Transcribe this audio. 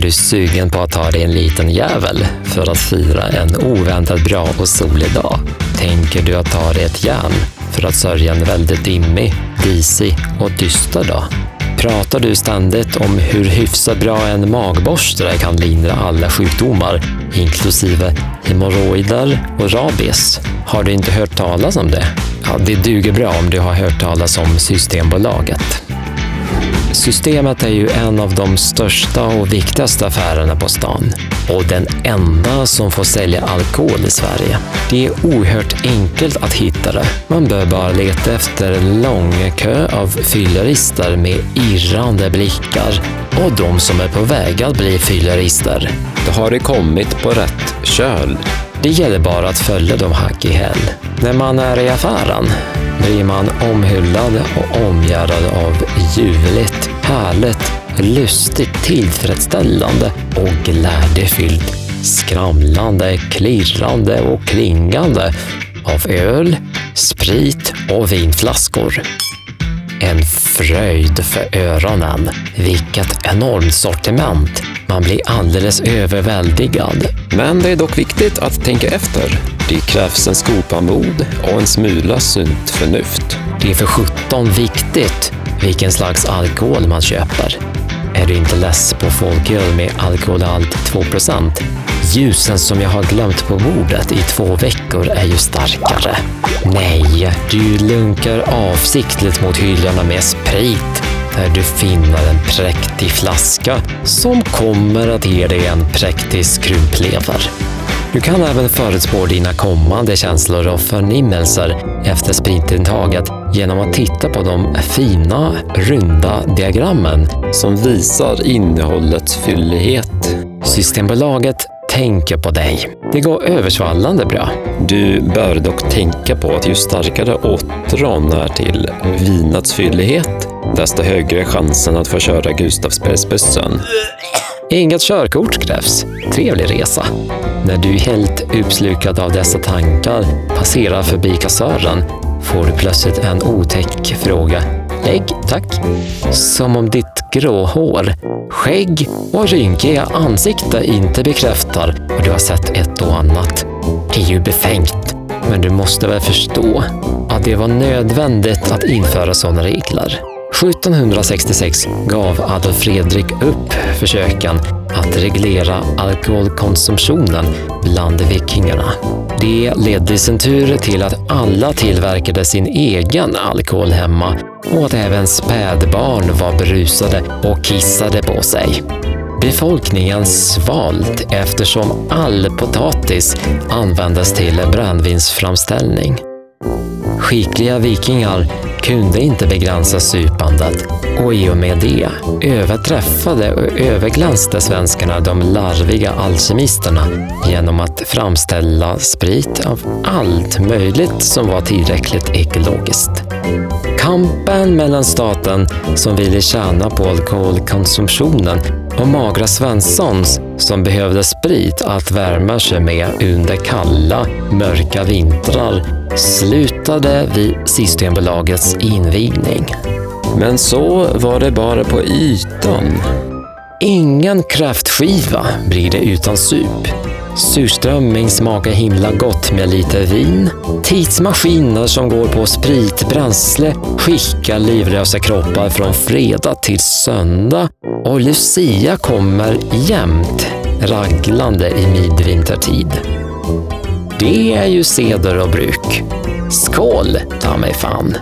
du sugen på att ta dig en liten jävel för att fira en oväntat bra och solig dag? Tänker du att ta dig ett järn för att sörja en väldigt dimmig, disig och dyster dag? Pratar du ständigt om hur hyfsat bra en magborste kan lindra alla sjukdomar, inklusive hemorrojder och rabies? Har du inte hört talas om det? Ja, det duger bra om du har hört talas om Systembolaget. Systemet är ju en av de största och viktigaste affärerna på stan och den enda som får sälja alkohol i Sverige. Det är oerhört enkelt att hitta det. Man bör bara leta efter en lång kö av fyllerister med irrande blickar och de som är på väg att bli fyllerister. Då har du kommit på rätt köl. Det gäller bara att följa dem hack i häl. När man är i affären blir man omhullad och omgärdad av ljuvligt, härligt, lustigt, tillfredsställande och glädjefyllt, skramlande, klirrande och klingande av öl, sprit och vinflaskor. En fröjd för öronen. Vilket enormt sortiment! Man blir alldeles överväldigad. Men det är dock viktigt att tänka efter. Det krävs en skopa mod och en smula sunt förnuft. Det är för sjutton viktigt vilken slags alkohol man köper. Är du inte less på folköl med alkoholhalt 2% Ljusen som jag har glömt på bordet i två veckor är ju starkare. Nej, du lunkar avsiktligt mot hyllorna med sprit där du finner en präktig flaska som kommer att ge dig en präktig skrumplever. Du kan även förutspå dina kommande känslor och förnimmelser efter spritintaget genom att titta på de fina, runda diagrammen som visar innehållets fyllighet. Systembolaget tänker på dig. Det går översvallande bra. Du bör dock tänka på att ju starkare åtrån är till vinets fyllighet, desto högre är chansen att få köra Gustavsbergsbussen. Inget körkort krävs. Trevlig resa. När du helt uppslukad av dessa tankar passerar förbi kassören får du plötsligt en otäck fråga. Ägg, tack. Som om ditt grå hår, skägg och rynkiga ansikte inte bekräftar vad du har sett ett och annat. Det är ju befängt. Men du måste väl förstå att det var nödvändigt att införa sådana regler. 1766 gav Adolf Fredrik upp försöken att reglera alkoholkonsumtionen bland vikingarna. Det ledde i sin tur till att alla tillverkade sin egen alkohol hemma och att även spädbarn var berusade och kissade på sig. Befolkningen svalt eftersom all potatis användes till brännvinsframställning. Skickliga vikingar kunde inte begränsa supandet och i och med det överträffade och överglänste svenskarna de larviga alkemisterna genom att framställa sprit av allt möjligt som var tillräckligt ekologiskt. Kampen mellan staten som ville tjäna på alkoholkonsumtionen och magra Svenssons som behövde sprit att värma sig med under kalla, mörka vintrar slutade vid Systembolagets invigning. Men så var det bara på ytan. Ingen kräftskiva blir det utan sup. Surströmming smakar himla gott med lite vin. Tidsmaskiner som går på spritbränsle skickar livlösa kroppar från fredag till söndag. Och Lucia kommer jämt raglande i midvintertid. Det är ju seder och bruk. Skål, ta mig fan!